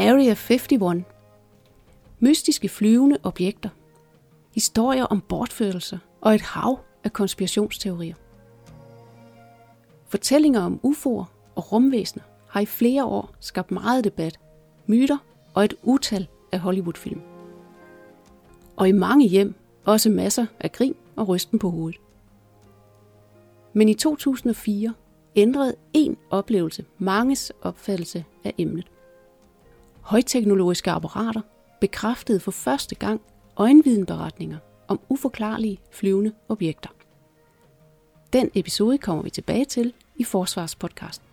Area 51. Mystiske flyvende objekter. Historier om bortførelser og et hav af konspirationsteorier. Fortællinger om UFO'er og rumvæsener har i flere år skabt meget debat, myter og et utal af Hollywood-film. Og i mange hjem også masser af grin og rysten på hovedet. Men i 2004 ændrede en oplevelse manges opfattelse af emnet. Højteknologiske apparater bekræftede for første gang øjenvidenberetninger om uforklarlige flyvende objekter. Den episode kommer vi tilbage til i Forsvarspodcasten.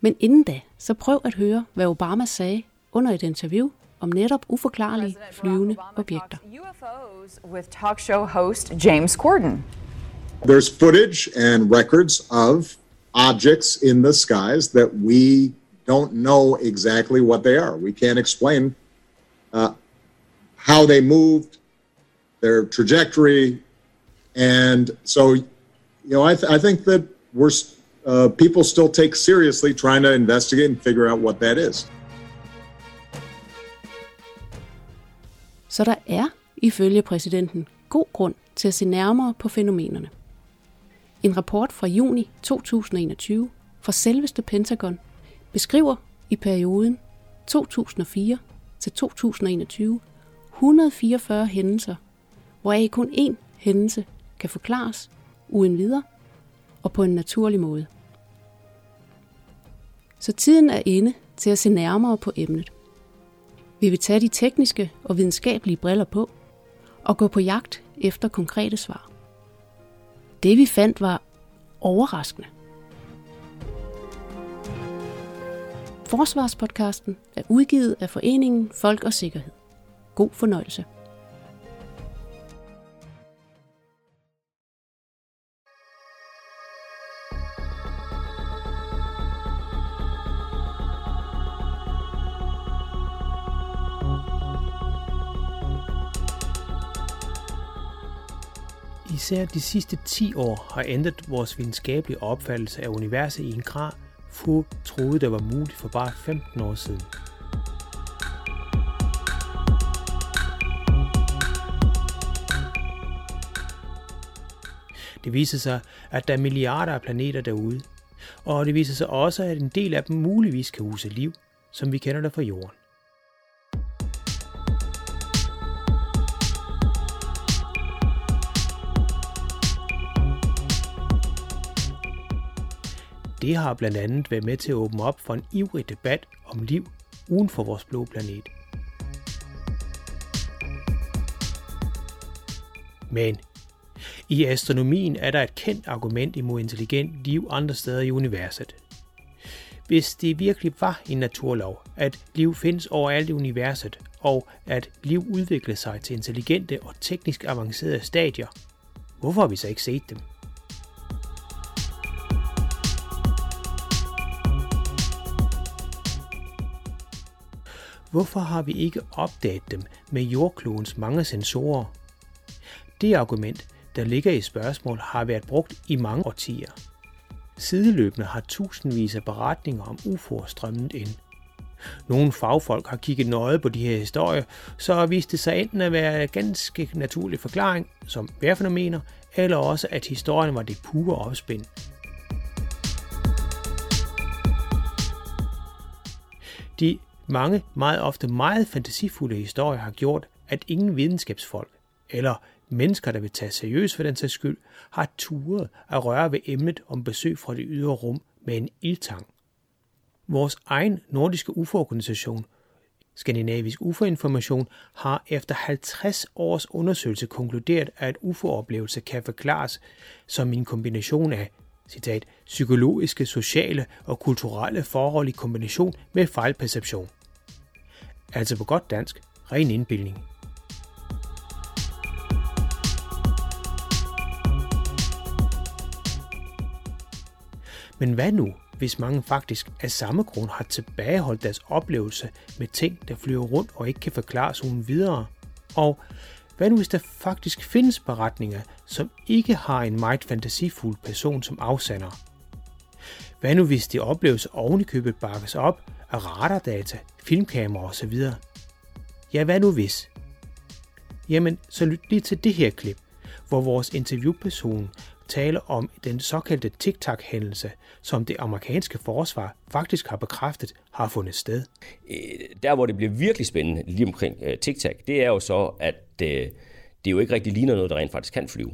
Men inden da, så prøv at høre, hvad Obama sagde under et interview om netop uforklarlige flyvende objekter. UFOs with talk show host James Corden. There's footage and records of objects in the skies that we don't know exactly what they are. We can't explain uh, how they moved, their trajectory, and so you know I, th- I think that we're uh, people still take seriously trying to investigate and figure out what that is. Så der er, ifølge præsidenten, god grund til at se nærmere på fænomenerne. En rapport fra juni 2021 fra selveste Pentagon beskriver i perioden 2004 til 2021 144 hændelser, hvoraf kun én hændelse kan forklares uden videre og på en naturlig måde. Så tiden er inde til at se nærmere på emnet. Vi vil tage de tekniske og videnskabelige briller på og gå på jagt efter konkrete svar. Det vi fandt var overraskende. Forsvarspodcasten er udgivet af Foreningen Folk og Sikkerhed. God fornøjelse. Især de sidste 10 år har ændret vores videnskabelige opfattelse af universet i en grad, få troede, der var muligt for bare 15 år siden. Det viser sig, at der er milliarder af planeter derude, og det viser sig også, at en del af dem muligvis kan huse liv, som vi kender det fra jorden. Det har blandt andet været med til at åbne op for en ivrig debat om liv uden for vores blå planet. Men i astronomien er der et kendt argument imod intelligent liv andre steder i universet. Hvis det virkelig var en naturlov, at liv findes overalt i universet, og at liv udvikler sig til intelligente og teknisk avancerede stadier, hvorfor har vi så ikke set dem? Hvorfor har vi ikke opdaget dem med jordklodens mange sensorer? Det argument, der ligger i spørgsmål, har været brugt i mange årtier. Sideløbende har tusindvis af beretninger om UFO'er strømmet ind. Nogle fagfolk har kigget nøje på de her historier, så viste det sig enten at være en ganske naturlig forklaring, som vejrfænomener, eller også at historien var det pure opspind. De mange, meget ofte meget fantasifulde historier har gjort, at ingen videnskabsfolk, eller mennesker, der vil tage seriøst for den sags skyld, har turet at røre ved emnet om besøg fra det ydre rum med en ildtang. Vores egen nordiske UFO-organisation, Skandinavisk UFO-information, har efter 50 års undersøgelse konkluderet, at UFO-oplevelse kan forklares som en kombination af citat, psykologiske, sociale og kulturelle forhold i kombination med fejlperception. Altså på godt dansk, ren indbildning. Men hvad nu, hvis mange faktisk af samme grund har tilbageholdt deres oplevelse med ting, der flyver rundt og ikke kan forklares uden videre? Og hvad nu hvis der faktisk findes beretninger, som ikke har en meget fantasifuld person som afsender? Hvad nu hvis det opleves ovenikøbet bakkes op af radardata, filmkamera osv.? Ja, hvad nu hvis? Jamen, så lyt lige til det her klip, hvor vores interviewperson taler om den såkaldte TikTok-hændelse, som det amerikanske forsvar faktisk har bekræftet har fundet sted. Øh, der, hvor det bliver virkelig spændende lige omkring øh, TikTok, det er jo så, at øh, det jo ikke rigtig ligner noget, der rent faktisk kan flyve.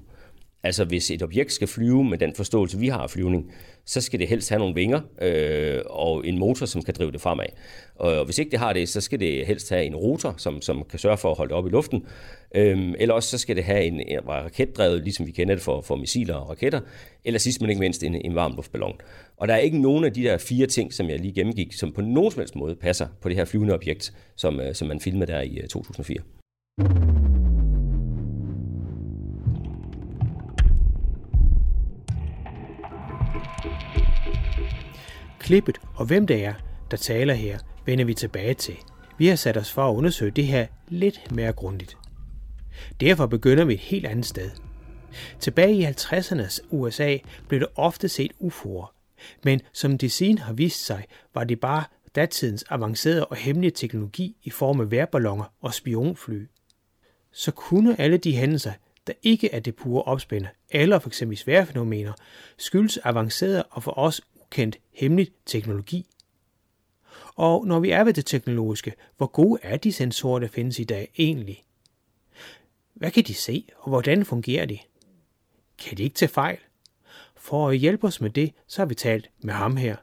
Altså hvis et objekt skal flyve med den forståelse, vi har af flyvning, så skal det helst have nogle vinger øh, og en motor, som kan drive det fremad. Og hvis ikke det har det, så skal det helst have en rotor, som, som kan sørge for at holde det op i luften. Øhm, eller også så skal det have en, en raketdrevet, ligesom vi kender det for, for missiler og raketter. Eller sidst men ikke mindst en, en varm luftballon. Og der er ikke nogen af de der fire ting, som jeg lige gennemgik, som på nogen som helst måde passer på det her flyvende objekt, som, øh, som man filmede der i øh, 2004. Klippet og hvem det er, der taler her, vender vi tilbage til. Vi har sat os for at undersøge det her lidt mere grundigt. Derfor begynder vi et helt andet sted. Tilbage i 50'ernes USA blev der ofte set UFO'er, men som det siden har vist sig, var det bare datidens avancerede og hemmelige teknologi i form af værballoner og spionfly. Så kunne alle de hændelser, der ikke er det pure opspænder, eller f.eks. sværfænomener, skyldes avancerede og for os ukendt hemmelig teknologi. Og når vi er ved det teknologiske, hvor gode er de sensorer, der findes i dag egentlig? Hvad kan de se, og hvordan fungerer de? Kan de ikke tage fejl? For at hjælpe os med det, så har vi talt med ham her.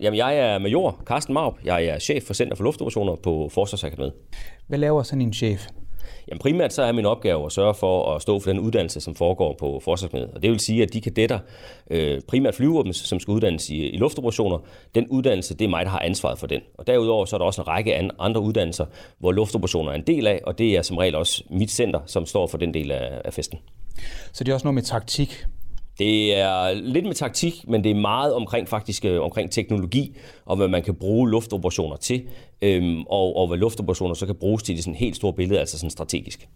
Jamen, jeg er major Carsten Maup. Jeg er chef for Center for Luftoperationer på Forsvarsakademiet. Hvad laver sådan en chef? Jamen primært så er min opgave at sørge for at stå for den uddannelse, som foregår på Forsvarsmediet. Og det vil sige, at de kadetter, øh, primært flyvåben, som skal uddannes i, i luftoperationer, den uddannelse, det er mig, der har ansvaret for den. Og derudover så er der også en række andre uddannelser, hvor luftoperationer er en del af, og det er som regel også mit center, som står for den del af, af festen. Så det er også noget med taktik, det er lidt med taktik, men det er meget omkring faktisk øh, omkring teknologi og hvad man kan bruge luftoperationer til, øhm, og, og hvad luftoperationer så kan bruges til i sådan helt store billede, altså sådan strategisk.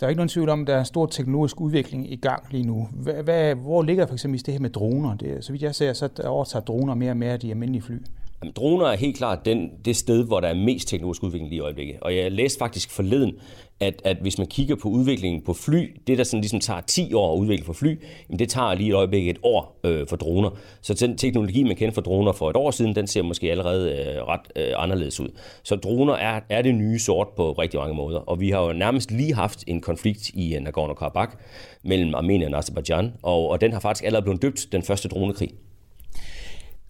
Der er ikke nogen tvivl om, at der er stor teknologisk udvikling i gang lige nu. Hvad, hvad, hvor ligger for eksempel det her med droner? Det, så vidt jeg ser, så overtager droner mere og mere de almindelige fly. Jamen, droner er helt klart den, det sted, hvor der er mest teknologisk udvikling lige i øjeblikket. Og jeg læste faktisk forleden, at, at hvis man kigger på udviklingen på fly, det der sådan ligesom tager 10 år at udvikle for fly, jamen det tager lige i øjeblikket et år øh, for droner. Så den teknologi, man kender for droner for et år siden, den ser måske allerede øh, ret øh, anderledes ud. Så droner er, er det nye sort på rigtig mange måder. Og vi har jo nærmest lige haft en konflikt i øh, Nagorno-Karabakh mellem Armenien og Azerbaijan, og, og den har faktisk allerede blevet døbt den første dronekrig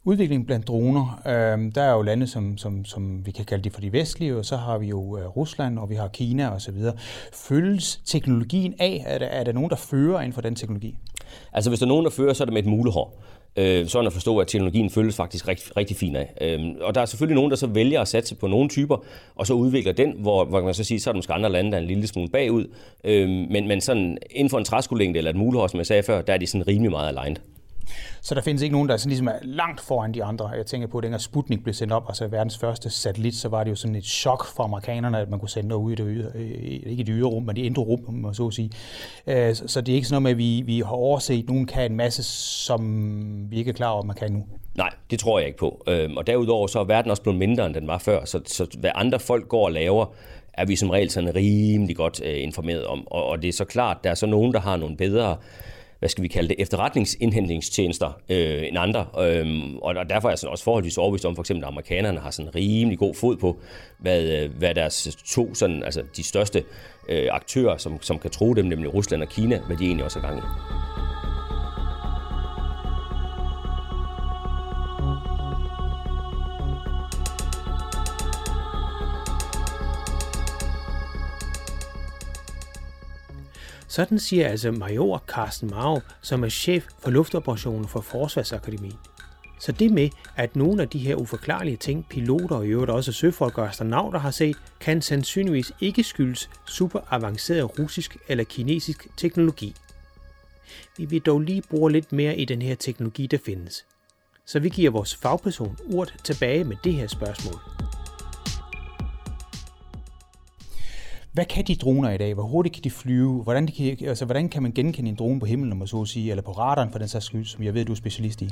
udviklingen blandt droner, øh, der er jo lande, som, som, som vi kan kalde de for de vestlige, og så har vi jo øh, Rusland, og vi har Kina osv. Følges teknologien af? Er der, er der nogen, der fører inden for den teknologi? Altså hvis der er nogen, der fører, så er det med et mulehår. Øh, sådan at forstå, at teknologien føles faktisk rigt, rigtig fin af. Øh, og der er selvfølgelig nogen, der så vælger at satse på nogle typer, og så udvikler den, hvor, hvor man så siger, så er der måske andre lande, der er en lille smule bagud. Øh, men, men sådan inden for en træskolængde eller et mulehår, som jeg sagde før, der er de sådan rimelig meget aligned. Så der findes ikke nogen, der sådan ligesom er langt foran de andre. Jeg tænker på, at dengang Sputnik blev sendt op, altså verdens første satellit, så var det jo sådan et chok for amerikanerne, at man kunne sende noget ud i det ydre, øh, ikke i det ydre rum, men det indre rum, må så at sige. Øh, så det er ikke sådan noget med, at vi, vi har overset, at nogen kan en masse, som vi ikke er klar over, at man kan nu. Nej, det tror jeg ikke på. Øhm, og derudover så er verden også blevet mindre, end den var før. Så, så hvad andre folk går og laver, er vi som regel sådan rimelig godt øh, informeret om. Og, og det er så klart, der er så nogen, der har nogle bedre hvad skal vi kalde det, efterretningsindhentningstjenester øh, end andre. Øhm, og derfor er jeg sådan også forholdsvis overbevist om, for eksempel at amerikanerne har sådan en rimelig god fod på, hvad, øh, hvad deres to, sådan, altså de største øh, aktører, som, som kan tro dem, nemlig Rusland og Kina, hvad de egentlig også er gang i. Sådan siger altså major Carsten Mao, som er chef for luftoperationen for Forsvarsakademiet. Så det med, at nogle af de her uforklarlige ting, piloter og i øvrigt også søfolk og astronauter har set, kan sandsynligvis ikke skyldes super avanceret russisk eller kinesisk teknologi. Vi vil dog lige bruge lidt mere i den her teknologi, der findes. Så vi giver vores fagperson ord tilbage med det her spørgsmål. Hvad kan de droner i dag? Hvor hurtigt kan de flyve? Hvordan, de kan, altså, hvordan kan man genkende en drone på himlen, om man så at sige, eller på radaren for den sags skyld, som jeg ved, du er specialist i?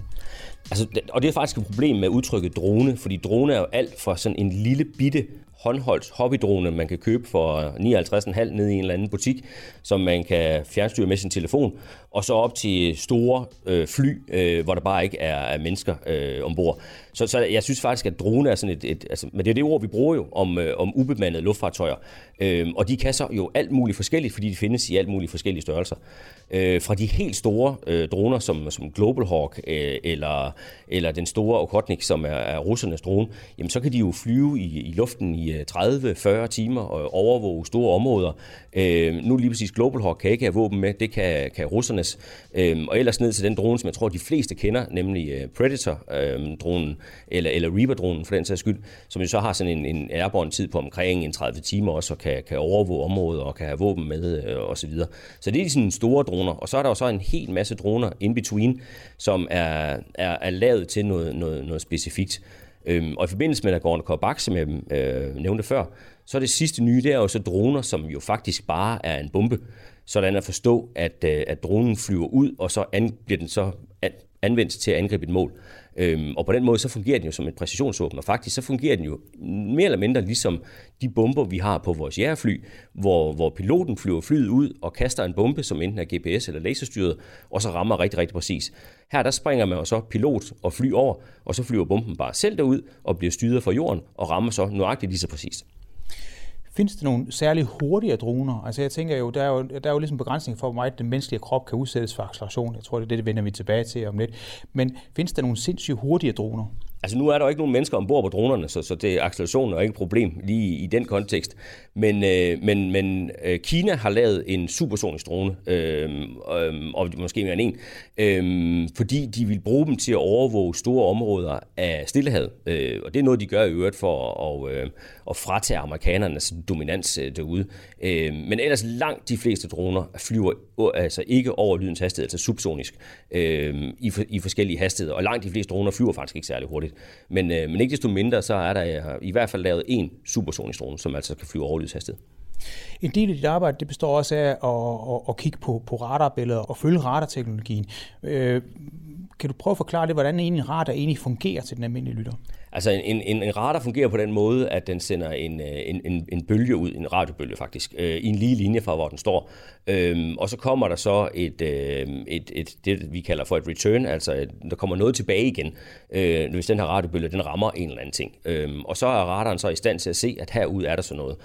Altså, og det er faktisk et problem med udtrykket drone, fordi drone er jo alt fra sådan en lille bitte håndholdt hobbydrone, man kan købe for 59,5 ned i en eller anden butik, som man kan fjernstyre med sin telefon, og så op til store øh, fly, øh, hvor der bare ikke er, er mennesker øh, ombord. Så, så jeg synes faktisk, at drone er sådan et, et altså, men det er det ord, vi bruger jo om, øh, om ubemandede luftfartøjer. Øh, og de kan så jo alt muligt forskelligt, fordi de findes i alt muligt forskellige størrelser. Øh, fra de helt store øh, droner, som, som Global Hawk øh, eller, eller den store Okhotnik, som er, er russernes drone, jamen så kan de jo flyve i, i luften i øh, 30-40 timer og overvåge store områder. Øh, nu lige præcis Global Hawk kan ikke have våben med, det kan, kan russernes. Øh, og ellers ned til den drone, som jeg tror, de fleste kender, nemlig øh, Predator-dronen, øhm, øh, eller, eller Reaper-dronen for den sags skyld, som jo så har sådan en, en airborne tid på omkring en 30 timer også, og kan, kan overvåge områder og kan have våben med øh, osv. Så, så det er sådan store droner. Og så er der jo så en hel masse droner in between, som er, er, er lavet til noget, noget, noget specifikt. Øhm, og i forbindelse med Nagorno-Karabakh, som jeg øh, nævnte før, så er det sidste nye, det er jo så droner, som jo faktisk bare er en bombe. Sådan at forstå, at, øh, at dronen flyver ud, og så an, bliver den så anvendt til at angribe et mål. Øhm, og på den måde så fungerer den jo som et præcisionsvåben, og faktisk så fungerer den jo mere eller mindre ligesom de bomber, vi har på vores jægerfly, hvor, hvor piloten flyver flyet ud og kaster en bombe, som enten er GPS eller laserstyret, og så rammer rigtig, rigtig præcis. Her der springer man jo så pilot og fly over, og så flyver bomben bare selv derud og bliver styret fra jorden og rammer så nøjagtigt lige så præcist. Findes der nogle særligt hurtigere droner? Altså jeg tænker jo, der er jo, der er jo ligesom begrænsning for, hvor meget den menneskelige krop kan udsættes for acceleration. Jeg tror, det er det, det vender vi tilbage til om lidt. Men findes der nogle sindssygt hurtige droner? Altså nu er der jo ikke nogen mennesker ombord på dronerne, så, så det, accelerationen er ikke et problem lige i den kontekst. Men, øh, men, men øh, Kina har lavet en supersonisk drone, øh, øh, og måske mere end en, øh, fordi de vil bruge dem til at overvåge store områder af Stillehavet. Øh, og det er noget, de gør i øvrigt for at, øh, at fratage amerikanernes dominans øh, derude. Øh, men ellers langt de fleste droner flyver altså ikke over lydens hastighed, altså subsonisk, øh, i, for, i forskellige hastigheder. Og langt de fleste droner flyver faktisk ikke særlig hurtigt. Men, øh, men ikke desto mindre, så er der øh, i hvert fald lavet en supersonisk drone, som altså kan flyve overlydshastighed. En del af dit arbejde det består også af at, at, at kigge på, på radarbilleder og følge radarteknologien. Øh, kan du prøve at forklare det, hvordan en radar egentlig fungerer til den almindelige lytter? Altså en, en, en radar fungerer på den måde, at den sender en, øh, en, en, en bølge ud, en radiobølge faktisk, øh, i en lige linje fra, hvor den står. Øhm, og så kommer der så et, øh, et, et, det, vi kalder for et return, altså et, der kommer noget tilbage igen, øh, hvis den her radiobølge, den rammer en eller anden ting. Øhm, og så er radaren så i stand til at se, at herude er der så noget.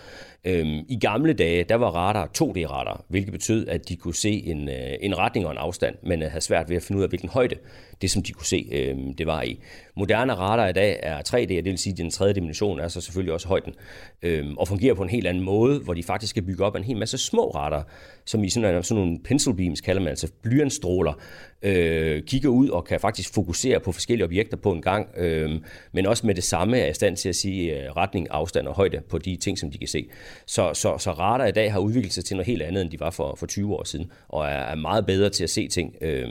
Øhm, I gamle dage, der var radar 2D-radar, hvilket betød, at de kunne se en, øh, en retning og en afstand, men øh, havde svært ved at finde ud af, hvilken højde det, som de kunne se, øh, det var i. Moderne radar i dag er 3D, og det vil sige, at den tredje dimension er så selvfølgelig også højden, øh, og fungerer på en helt anden måde, hvor de faktisk skal bygge op en hel masse små radar, som i sådan, sådan nogle pencil beams kalder man, altså blyantstråler, øh, kigger ud og kan faktisk fokusere på forskellige objekter på en gang, øh, men også med det samme er i stand til at sige øh, retning, afstand og højde på de ting, som de kan se. Så, så, så radar i dag har udviklet sig til noget helt andet, end de var for, for 20 år siden, og er, er meget bedre til at se ting, øh,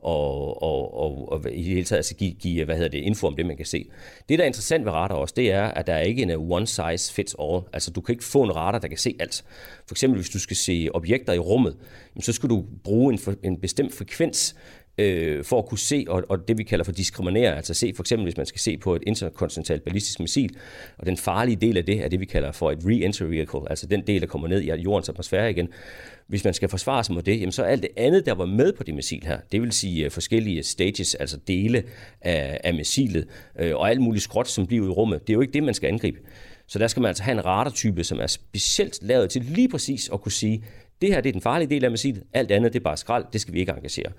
og, og, og, og i det hele taget altså give, give hvad hedder det, info om det, man kan se. Det, der er interessant ved radar også, det er, at der er ikke en uh, one size fits all. Altså, du kan ikke få en radar, der kan se alt. For eksempel, hvis du skal se objekter i rummet, så skal du bruge en, en bestemt frekvens, øh, for at kunne se, og, og det vi kalder for diskriminere, altså se for eksempel, hvis man skal se på et interkontinentalt ballistisk missil, og den farlige del af det er det, vi kalder for et re-entry vehicle, altså den del, der kommer ned i jordens atmosfære igen. Hvis man skal forsvare sig mod det, jamen så alt det andet, der var med på det missil her, det vil sige øh, forskellige stages, altså dele af, af missilet, øh, og alt muligt skråt, som bliver i rummet, det er jo ikke det, man skal angribe. Så der skal man altså have en radartype, som er specielt lavet til lige præcis at kunne sige, det her det er den farlige del af missilet, alt andet det er bare skrald, det skal vi ikke engagere.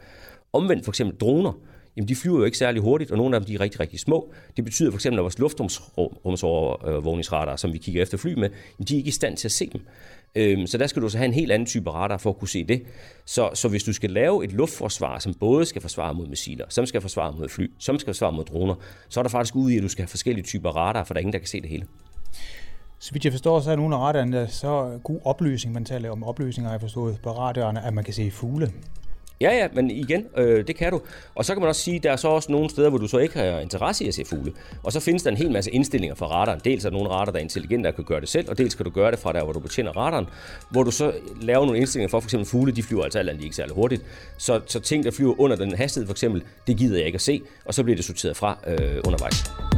Omvendt for eksempel droner, jamen de flyver jo ikke særlig hurtigt, og nogle af dem de er rigtig, rigtig små. Det betyder for eksempel, at vores luftrumsovervågningsradar, øh, som vi kigger efter fly med, de er ikke i stand til at se dem. Øhm, så der skal du så have en helt anden type radar for at kunne se det. Så, så hvis du skal lave et luftforsvar, som både skal forsvare mod missiler, som skal forsvare mod fly, som skal forsvare mod droner, så er der faktisk ude i, at du skal have forskellige typer radar, for der er ingen, der kan se det hele. Så vidt jeg forstår, så er nogle af radarerne så god opløsning. Man taler om opløsninger, jeg forstået, på radarerne, at man kan se fugle. Ja, ja, men igen, øh, det kan du. Og så kan man også sige, at der er så også nogle steder, hvor du så ikke har interesse i at se fugle. Og så findes der en hel masse indstillinger for radaren. Dels er der nogle radar, der er intelligente, der kan gøre det selv, og dels kan du gøre det fra der, hvor du betjener radaren, hvor du så laver nogle indstillinger for, for eksempel fugle, de flyver altså alt ikke særlig hurtigt. Så, så ting, der flyver under den hastighed for eksempel, det gider jeg ikke at se, og så bliver det sorteret fra øh, undervejs.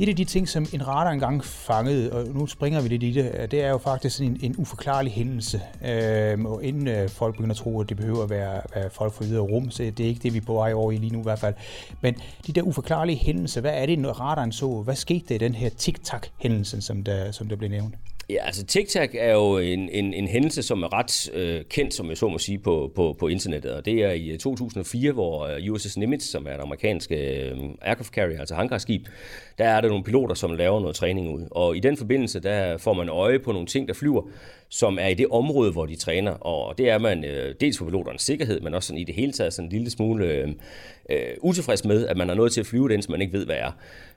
Et af de ting, som en radar engang fangede, og nu springer vi lidt i det, øh, det er jo faktisk en, en uforklarlig hændelse. Øhm, og inden øh, folk begynder at tro, at det behøver at være, være folk fra videre rum, så det er ikke det, vi er på vej over i lige nu i hvert fald. Men de der uforklarlige hændelser, hvad er det, når radaren så? Hvad skete der i den her tic-tac-hændelse, som der, som der blev nævnt? Ja, altså TikTok er jo en, en, en hændelse, som er ret øh, kendt, som jeg så må sige, på, på, på internettet. Og det er i øh, 2004, hvor øh, USS Nimitz, som er et amerikansk øh, aircraft carrier, altså hangarskib, der er der nogle piloter, som laver noget træning ud. Og i den forbindelse, der får man øje på nogle ting, der flyver, som er i det område, hvor de træner. Og det er man øh, dels for piloternes sikkerhed, men også sådan i det hele taget sådan en lille smule øh, øh utilfreds med, at man har noget til at flyve den, som man ikke ved, hvad er.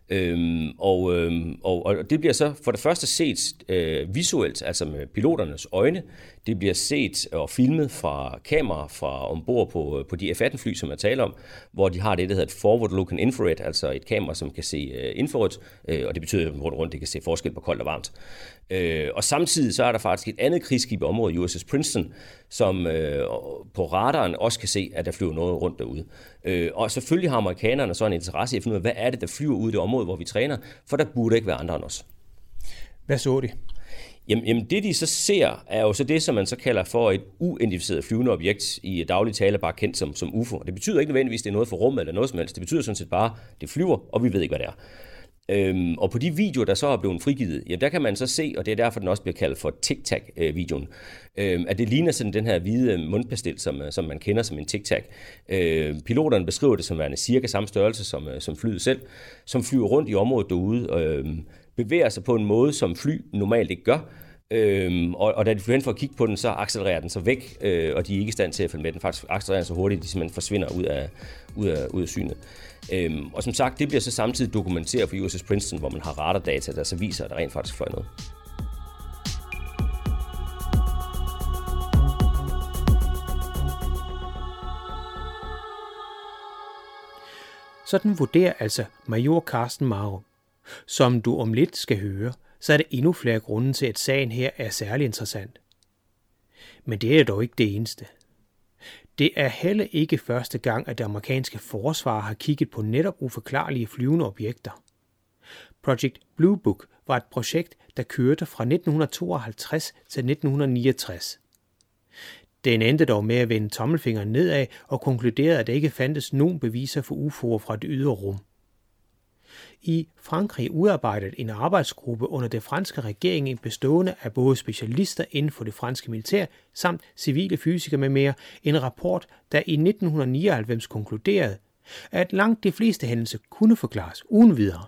Øhm, og, øhm, og, og det bliver så for det første set øh, visuelt, altså med piloternes øjne. Det bliver set og filmet fra kamera fra ombord på, øh, på de F-18-fly, som jeg taler om, hvor de har det, der hedder et forward-looking infrared, altså et kamera, som kan se øh, infrarødt, øh, og det betyder rundt rundt, det kan se forskel på koldt og varmt. Øh, og samtidig så er der faktisk et andet krigsskib i området, USS Princeton, som øh, på radaren også kan se, at der flyver noget rundt derude. Øh, og selvfølgelig har amerikanerne så en interesse i at finde ud af, hvad er det, der flyver ud i det område, hvor vi træner, for der burde ikke være andre end os. Hvad så de? Jamen, jamen det de så ser, er jo så det, som man så kalder for et uidentificeret flyvende objekt, i daglig tale bare kendt som, som UFO. Det betyder ikke nødvendigvis, at det er noget for rummet eller noget som helst. Det betyder sådan set bare, at det flyver, og vi ved ikke, hvad det er. Øhm, og på de videoer, der så er blevet frigivet, ja, der kan man så se, og det er derfor, den også bliver kaldt for tic-tac-videoen, øh, øhm, at det ligner sådan den her hvide øh, mundpastil, som, øh, som man kender som en tic-tac. Øhm, piloterne beskriver det som værende cirka samme størrelse som, som flyet selv, som flyver rundt i området derude, øhm, bevæger sig på en måde, som fly normalt ikke gør, Øhm, og, og da de flyver hen for at kigge på den, så accelererer den så væk, øh, og de er ikke i stand til at følge med den. Faktisk accelererer den så hurtigt, at de simpelthen forsvinder ud af, ud af, ud af synet. Øhm, og som sagt, det bliver så samtidig dokumenteret for USS Princeton, hvor man har radardata, der så viser, at der rent faktisk fløj noget. Sådan vurderer altså major Carsten Maro. Som du om lidt skal høre, så er der endnu flere grunde til, at sagen her er særlig interessant. Men det er dog ikke det eneste. Det er heller ikke første gang, at det amerikanske forsvar har kigget på netop uforklarlige flyvende objekter. Project Blue Book var et projekt, der kørte fra 1952 til 1969. Den endte dog med at vende tommelfingeren nedad og konkluderede, at der ikke fandtes nogen beviser for UFO'er fra det ydre rum. I Frankrig udarbejdet en arbejdsgruppe under det franske regering bestående af både specialister inden for det franske militær samt civile fysikere med mere en rapport, der i 1999 konkluderede, at langt de fleste hændelser kunne forklares uden videre.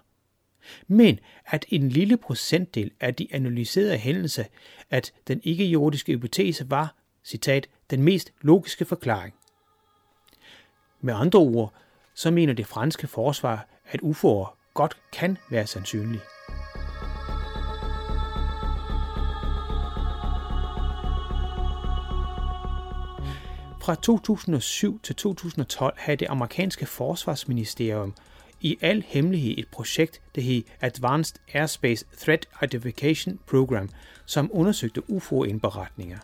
Men at en lille procentdel af de analyserede hændelser, at den ikke-jordiske hypotese var, citat, den mest logiske forklaring. Med andre ord, så mener det franske forsvar, at UFO'er godt kan være sandsynlig. Fra 2007 til 2012 havde det amerikanske forsvarsministerium i al hemmelighed et projekt, der hed Advanced Airspace Threat Identification Program, som undersøgte UFO-indberetninger.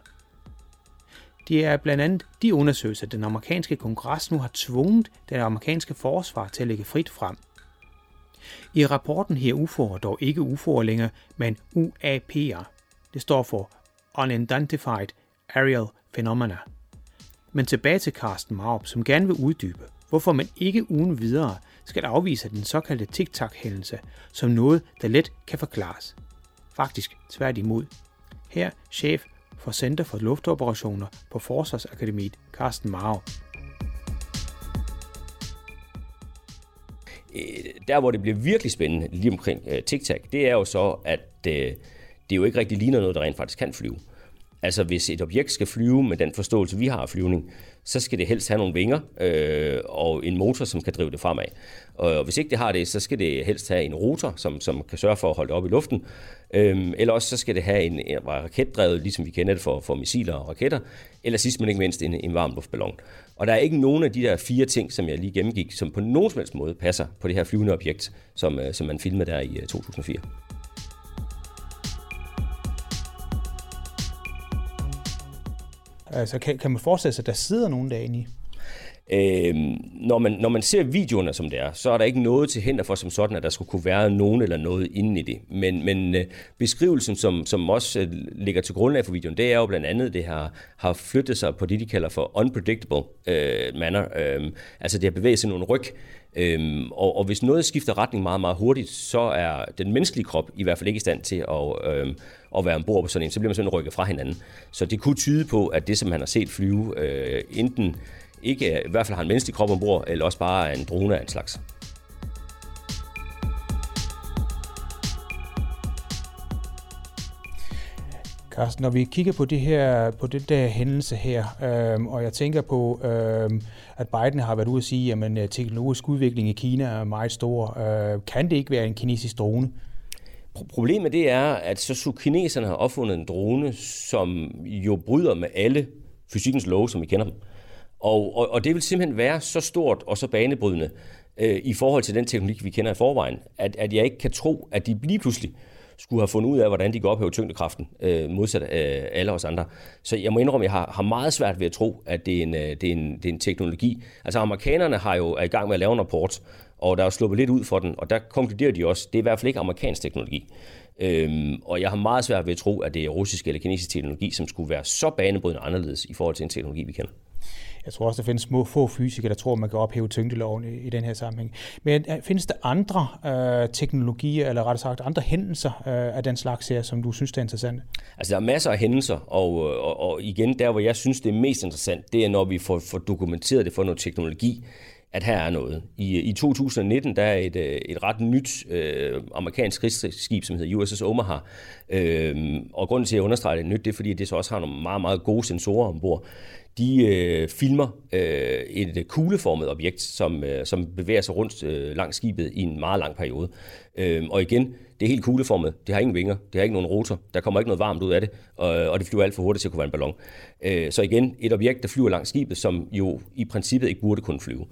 Det er blandt andet de undersøgelser, den amerikanske kongres nu har tvunget det amerikanske forsvar til at lægge frit frem – i rapporten her UFO'er dog ikke UFO'er længere, men UAP'er. Det står for Unidentified Aerial Phenomena. Men tilbage til Carsten Marup, som gerne vil uddybe, hvorfor man ikke uden videre skal afvise den såkaldte TikTok-hændelse som noget, der let kan forklares. Faktisk tværtimod. Her chef for Center for Luftoperationer på Forsvarsakademiet, Carsten Marup. Øh, der, hvor det bliver virkelig spændende lige omkring øh, TikTok, det er jo så, at øh, det jo ikke rigtig ligner noget, der rent faktisk kan flyve. Altså hvis et objekt skal flyve med den forståelse, vi har af flyvning, så skal det helst have nogle vinger øh, og en motor, som kan drive det fremad. Og hvis ikke det har det, så skal det helst have en rotor, som, som kan sørge for at holde det op i luften. Øhm, eller også så skal det have en, en raketdrevet, ligesom vi kender det for, for missiler og raketter. Eller sidst men ikke mindst en, en varm luftballon. Og der er ikke nogen af de der fire ting, som jeg lige gennemgik, som på nogen som helst måde passer på det her flyvende objekt, som, øh, som man filmede der i øh, 2004. Altså, kan, kan man forestille sig, at der sidder nogen derinde i? Øh, når, man, når man ser videoerne, som det er, så er der ikke noget til hinder for som sådan, at der skulle kunne være nogen eller noget inde i det. Men, men øh, beskrivelsen, som, som også øh, ligger til grundlag for videoen, det er jo blandt andet, det har, har flyttet sig på det, de kalder for unpredictable øh, manner. Øh, altså det har bevæget sig nogle ryg. Øhm, og, og hvis noget skifter retning meget, meget hurtigt, så er den menneskelige krop i hvert fald ikke i stand til at, øhm, at være ombord på sådan en. Så bliver man sådan rykket fra hinanden. Så det kunne tyde på, at det, som han har set flyve, øh, enten ikke i hvert fald har en menneskelig krop ombord, eller også bare en drone af en slags. Carsten, når vi kigger på det her, på det der hændelse her, øhm, og jeg tænker på, øhm, at Biden har været ude at sige, at øh, teknologisk udvikling i Kina er meget stor. Øh, kan det ikke være en kinesisk drone? Problemet det er, at så, så kineserne har opfundet en drone, som jo bryder med alle fysikkens love, som vi kender dem. Og, og, og det vil simpelthen være så stort og så banebrydende øh, i forhold til den teknologi, vi kender i forvejen, at, at jeg ikke kan tro, at de lige pludselig skulle have fundet ud af, hvordan de går ophæve tyngdekraften, øh, modsat øh, alle os andre. Så jeg må indrømme, at jeg har, har meget svært ved at tro, at det er, en, øh, det, er en, det er en teknologi. Altså amerikanerne har jo er i gang med at lave en rapport, og der er sluppet lidt ud for den, og der konkluderer de også, det er i hvert fald ikke amerikansk teknologi. Øhm, og jeg har meget svært ved at tro, at det er russisk eller kinesisk teknologi, som skulle være så banebrydende anderledes i forhold til en teknologi, vi kender. Jeg tror også, der findes små få fysikere, der tror, man kan ophæve tyngdeloven i, i den her sammenhæng. Men øh, findes der andre øh, teknologier, eller rettere sagt andre hændelser øh, af den slags her, som du synes er interessante? Altså, der er masser af hændelser, og, og, og igen, der hvor jeg synes, det er mest interessant, det er, når vi får, får dokumenteret det for noget teknologi, at her er noget. I, øh, i 2019 der er et, et ret nyt øh, amerikansk krigsskib, som hedder USS Omaha. Øh, og grunden til, at jeg understreger det nyt, det er, fordi det så også har nogle meget, meget gode sensorer ombord de øh, filmer øh, et øh, kugleformet objekt, som, øh, som bevæger sig rundt øh, langs skibet i en meget lang periode. Øh, og igen, det er helt kugleformet. Det har ingen vinger, det har ikke nogen rotor, der kommer ikke noget varmt ud af det, og, og det flyver alt for hurtigt til at kunne være en ballon. Øh, så igen, et objekt, der flyver langs skibet, som jo i princippet ikke burde kunne flyve.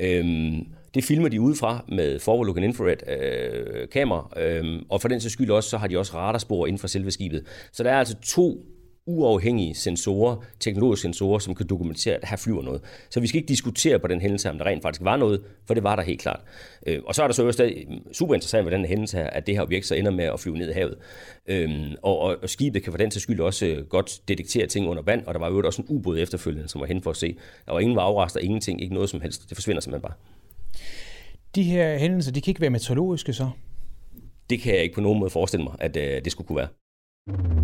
Øh, det filmer de udefra med forward-looking infrared øh, kamera, øh, og for den sags skyld også, så har de også radarspor inden for selve skibet. Så der er altså to uafhængige sensorer, teknologiske sensorer, som kan dokumentere, at her flyver noget. Så vi skal ikke diskutere på den hændelse, om der rent faktisk var noget, for det var der helt klart. Øh, og så er der så også super interessant ved den hændelse her, at det her objekt så ender med at flyve ned i havet. Øhm, og, og skibet kan for den til skyld også øh, godt detektere ting under vand, og der var jo også en ubåd efterfølgende, som var hen for at se. Der var ingen varvrester, ingenting, ikke noget som helst. Det forsvinder simpelthen bare. De her hændelser, de kan ikke være meteorologiske så? Det kan jeg ikke på nogen måde forestille mig, at øh, det skulle kunne være.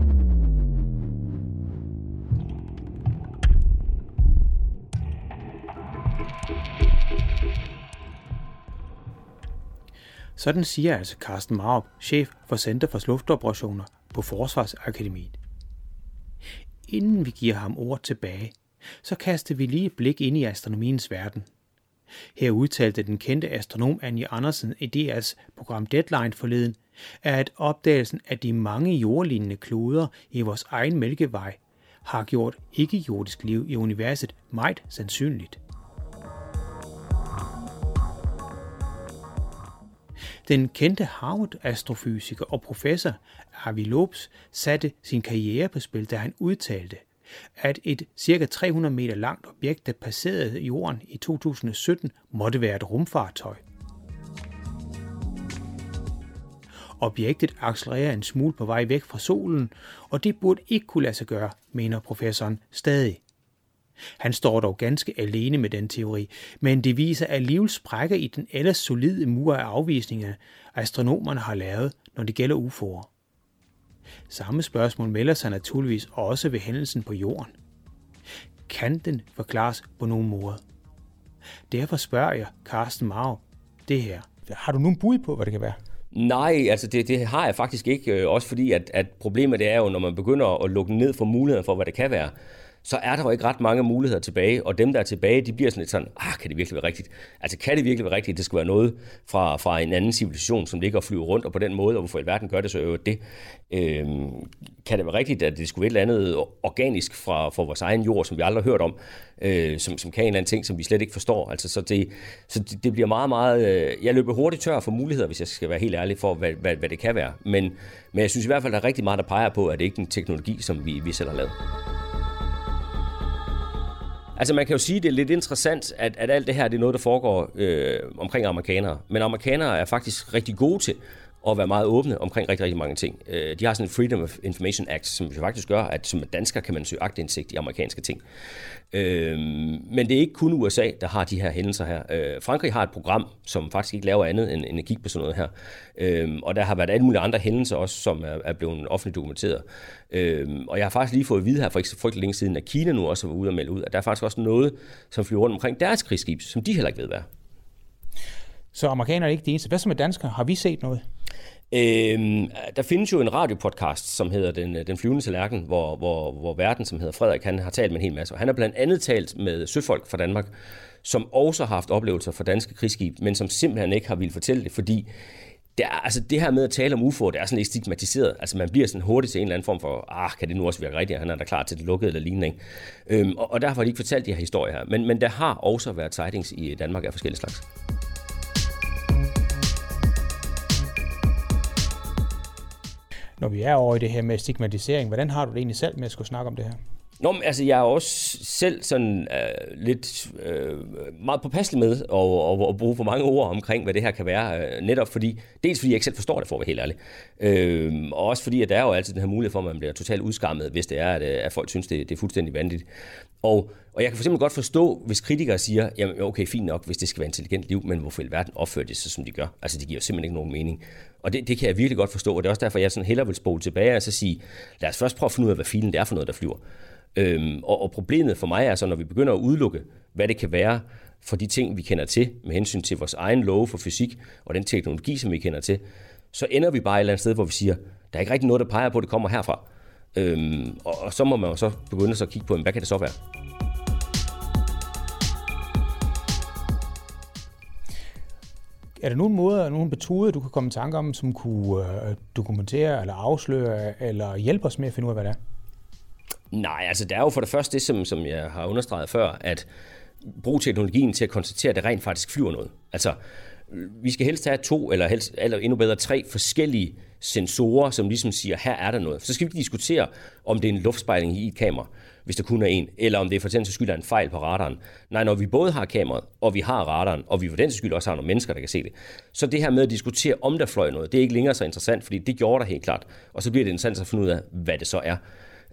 Sådan siger altså Carsten Marup, chef for Center for Luftoperationer på Forsvarsakademiet. Inden vi giver ham ord tilbage, så kaster vi lige et blik ind i astronomiens verden. Her udtalte den kendte astronom Anja Andersen i DR's program Deadline forleden, at opdagelsen af de mange jordlignende kloder i vores egen mælkevej har gjort ikke-jordisk liv i universet meget sandsynligt. Den kendte Harvard-astrofysiker og professor Avi Lopes satte sin karriere på spil, da han udtalte, at et ca. 300 meter langt objekt, der passerede jorden i 2017, måtte være et rumfartøj. Objektet accelererer en smule på vej væk fra solen, og det burde ikke kunne lade sig gøre, mener professoren stadig. Han står dog ganske alene med den teori, men det viser alligevel sprækker i den ellers solide mur af afvisninger, astronomerne har lavet, når det gælder UFO'er. Samme spørgsmål melder sig naturligvis også ved hændelsen på jorden. Kan den forklares på nogen måde? Derfor spørger jeg Carsten Mauer det her. Har du nogen bud på, hvad det kan være? Nej, altså det, det har jeg faktisk ikke. Øh, også fordi, at, at problemet det er jo, når man begynder at lukke ned for muligheder for, hvad det kan være, så er der jo ikke ret mange muligheder tilbage, og dem, der er tilbage, de bliver sådan lidt sådan, ah, kan det virkelig være rigtigt? Altså, kan det virkelig være rigtigt, det skal være noget fra, fra en anden civilisation, som ligger og flyver rundt, og på den måde, og hvorfor i verden gør det så øvrigt det? Øhm, kan det være rigtigt, at det skulle være et eller andet organisk fra, fra vores egen jord, som vi aldrig har hørt om, øh, som, som kan en eller anden ting, som vi slet ikke forstår? Altså, så det, så det, det bliver meget, meget... Øh, jeg løber hurtigt tør for muligheder, hvis jeg skal være helt ærlig, for hvad, hvad, hvad det kan være. Men, men jeg synes i hvert fald, der er rigtig meget, der peger på, at det ikke er en teknologi, som vi, vi selv har lavet. Altså man kan jo sige, at det er lidt interessant, at, at alt det her det er noget, der foregår øh, omkring amerikanere. Men amerikanere er faktisk rigtig gode til og være meget åbne omkring rigtig, rigtig mange ting. Øh, de har sådan en Freedom of Information Act, som faktisk gør, at som dansker kan man søge agtindsigt i amerikanske ting. Øhm, men det er ikke kun USA, der har de her hændelser her. Øh, Frankrig har et program, som faktisk ikke laver andet end, at kigge på sådan noget her. Øhm, og der har været alle mulige andre hændelser også, som er, blevet offentligt dokumenteret. Øhm, og jeg har faktisk lige fået at vide her for ikke så frygtelig længe siden, at Kina nu også var ude og melde ud, at der er faktisk også noget, som flyver rundt omkring deres krigsskib, som de heller ikke ved hvad. Så amerikanerne er ikke de eneste. Hvad så med danskere? Har vi set noget? Øhm, der findes jo en radiopodcast, som hedder Den, øh, den flyvende tallerken, hvor, hvor, hvor verden, som hedder Frederik, han har talt med en hel masse. Og han har blandt andet talt med søfolk fra Danmark, som også har haft oplevelser for danske krigsskib, men som simpelthen ikke har ville fortælle det, fordi det, er, altså det her med at tale om UFO, det er sådan lidt stigmatiseret. Altså man bliver sådan hurtigt til en eller anden form for, ah, kan det nu også virke rigtigt, han er da klar til det lukkede eller lignende. Ikke? Øhm, og, og derfor har de ikke fortalt de her historier her. Men, men der har også været sightings i Danmark af forskellige slags. Når vi er over i det her med stigmatisering, hvordan har du det egentlig selv med at skulle snakke om det her? Nå, men, altså, jeg er også selv sådan uh, lidt uh, meget påpasselig med at, at, at bruge for mange ord omkring, hvad det her kan være. Uh, netop fordi, dels fordi jeg ikke selv forstår det, for at være helt ærlig. Uh, og også fordi, at der er jo altid den her mulighed for, at man bliver totalt udskammet, hvis det er, at, at folk synes, det, det er fuldstændig vanvittigt. Og, og jeg kan for eksempel godt forstå, hvis kritikere siger, jamen okay, fint nok, hvis det skal være intelligent liv, men hvorfor i verden opfører det sig, som de gør? Altså, det giver simpelthen ikke nogen mening. Og det, det kan jeg virkelig godt forstå, og det er også derfor, jeg sådan hellere vil spole tilbage og så sige, lad os først prøve at finde ud af, hvad filen det er for noget, der flyver. Øhm, og, og problemet for mig er så, når vi begynder at udelukke, hvad det kan være for de ting, vi kender til, med hensyn til vores egen love for fysik og den teknologi, som vi kender til, så ender vi bare et eller andet sted, hvor vi siger, der er ikke rigtig noget, der peger på, at det kommer herfra. Øhm, og, og så må man jo så begynde så at kigge på, hvad kan det så være? Er der nogen måder, nogen metoder, du kan komme i tanke om, som kunne øh, dokumentere eller afsløre eller hjælpe os med at finde ud af, hvad det er? Nej, altså der er jo for det første det, som, som jeg har understreget før, at bruge teknologien til at konstatere, at det rent faktisk flyver noget. Altså, vi skal helst have to, eller, helst, eller endnu bedre tre forskellige sensorer, som ligesom siger, her er der noget. Så skal vi diskutere, om det er en luftspejling i et kamera, hvis der kun er en, eller om det for den skyld er en fejl på radaren. Nej, når vi både har kameraet, og vi har radaren, og vi for den skyld også har nogle mennesker, der kan se det, så det her med at diskutere, om der fløj noget, det er ikke længere så interessant, fordi det gjorde der helt klart. Og så bliver det interessant at finde ud af, hvad det så er.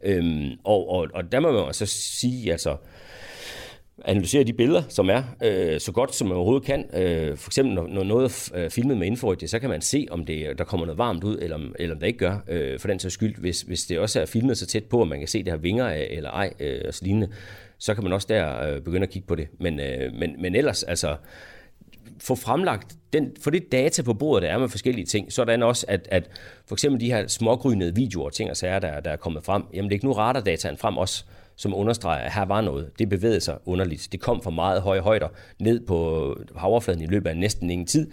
Øhm, og, og, og der må man så sige, altså, analysere de billeder, som er, øh, så godt som man overhovedet kan. Øh, for eksempel, når, når noget er øh, filmet med infrarødt, så kan man se, om det, der kommer noget varmt ud, eller, eller om det ikke gør, øh, for den sags skyld. Hvis, hvis det også er filmet så tæt på, at man kan se det har vinger af, eller ej, øh, og så lignende, så kan man også der øh, begynde at kigge på det. Men, øh, men, men ellers, altså, få fremlagt den, for det data på bordet, der er med forskellige ting, sådan også, at, at for eksempel de her smågrynede videoer, ting og sager, der, der er kommet frem, jamen det er ikke nu radardataen frem også, som understreger, at her var noget. Det bevægede sig underligt. Det kom fra meget høje højder ned på havoverfladen i løbet af næsten ingen tid.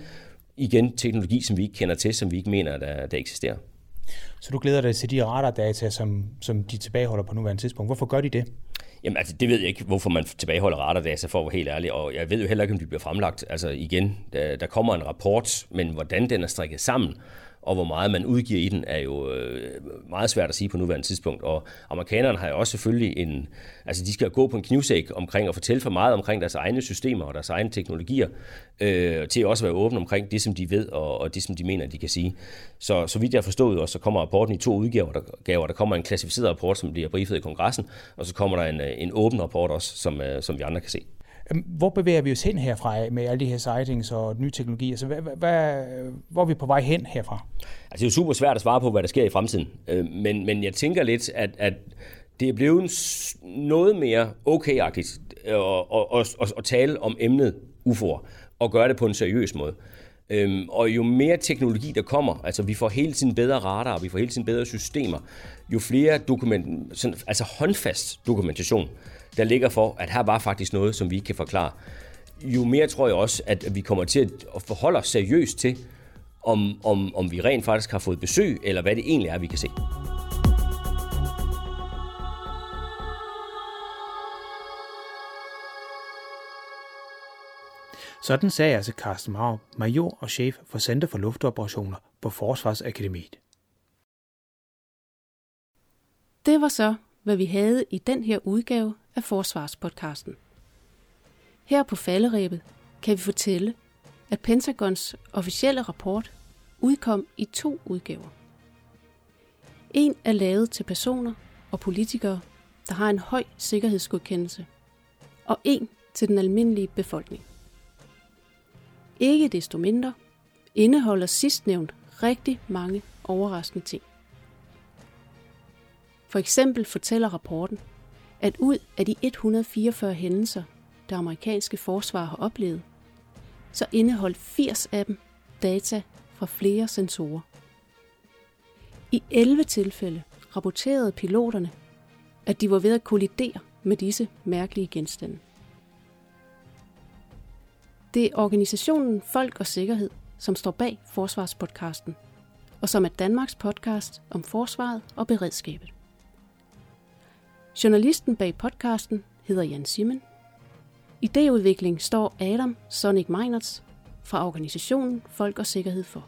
Igen teknologi, som vi ikke kender til, som vi ikke mener, der, der eksisterer. Så du glæder dig til de radardata, som, som de tilbageholder på nuværende tidspunkt. Hvorfor gør de det? Jamen altså, det ved jeg ikke, hvorfor man tilbageholder radardata, for at være helt ærlig, og jeg ved jo heller ikke, om de bliver fremlagt. Altså igen, der, der kommer en rapport, men hvordan den er strikket sammen, og hvor meget man udgiver i den, er jo øh, meget svært at sige på nuværende tidspunkt. Og amerikanerne har jo også selvfølgelig en, altså de skal gå på en knivsæk omkring at fortælle for meget omkring deres egne systemer og deres egne teknologier, øh, til også at være åbne omkring det, som de ved og, og det, som de mener, de kan sige. Så, så vidt jeg har forstået også, så kommer rapporten i to udgaver. Der, gaver. der kommer en klassificeret rapport, som bliver briefet i kongressen, og så kommer der en, øh, en åben rapport også, som, øh, som vi andre kan se. Hvor bevæger vi os hen herfra med alle de her sightings og nye teknologier? Altså, hvad, hvad, hvor er vi på vej hen herfra? Altså, det er jo super svært at svare på, hvad der sker i fremtiden. Øh, men, men jeg tænker lidt, at, at det er blevet noget mere okay-agtigt at, at, at, at tale om emnet UFO'er og gøre det på en seriøs måde. Øhm, og jo mere teknologi der kommer, altså vi får hele tiden bedre radar, vi får hele tiden bedre systemer, jo flere dokument, sådan, altså håndfast dokumentation, der ligger for, at her var faktisk noget, som vi ikke kan forklare, jo mere tror jeg også, at vi kommer til at forholde os seriøst til, om, om, om vi rent faktisk har fået besøg, eller hvad det egentlig er, vi kan se. Sådan sagde altså Carsten Mauer, major og chef for Center for Luftoperationer på Forsvarsakademiet. Det var så, hvad vi havde i den her udgave af Forsvarspodcasten. Her på falderæbet kan vi fortælle, at Pentagons officielle rapport udkom i to udgaver. En er lavet til personer og politikere, der har en høj sikkerhedsgodkendelse, og en til den almindelige befolkning. Ikke desto mindre indeholder sidstnævnt rigtig mange overraskende ting. For eksempel fortæller rapporten, at ud af de 144 hændelser, det amerikanske forsvar har oplevet, så indeholdt 80 af dem data fra flere sensorer. I 11 tilfælde rapporterede piloterne, at de var ved at kollidere med disse mærkelige genstande. Det er organisationen Folk og Sikkerhed, som står bag Forsvarspodcasten, og som er Danmarks podcast om forsvaret og beredskabet. Journalisten bag podcasten hedder Jan Simmen. Ideudvikling står Adam Sonic Meinerts fra organisationen Folk og Sikkerhed for.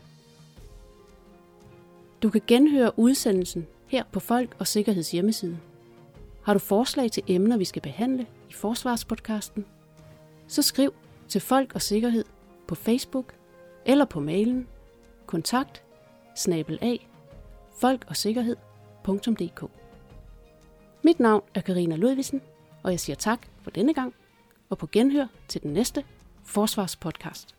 Du kan genhøre udsendelsen her på Folk og Sikkerheds hjemmeside. Har du forslag til emner, vi skal behandle i Forsvarspodcasten? Så skriv til Folk og Sikkerhed på Facebook eller på mailen kontakt snabel af folkogsikkerhed.dk mit navn er Karina Ludvigsen, og jeg siger tak for denne gang, og på genhør til den næste Forsvarspodcast.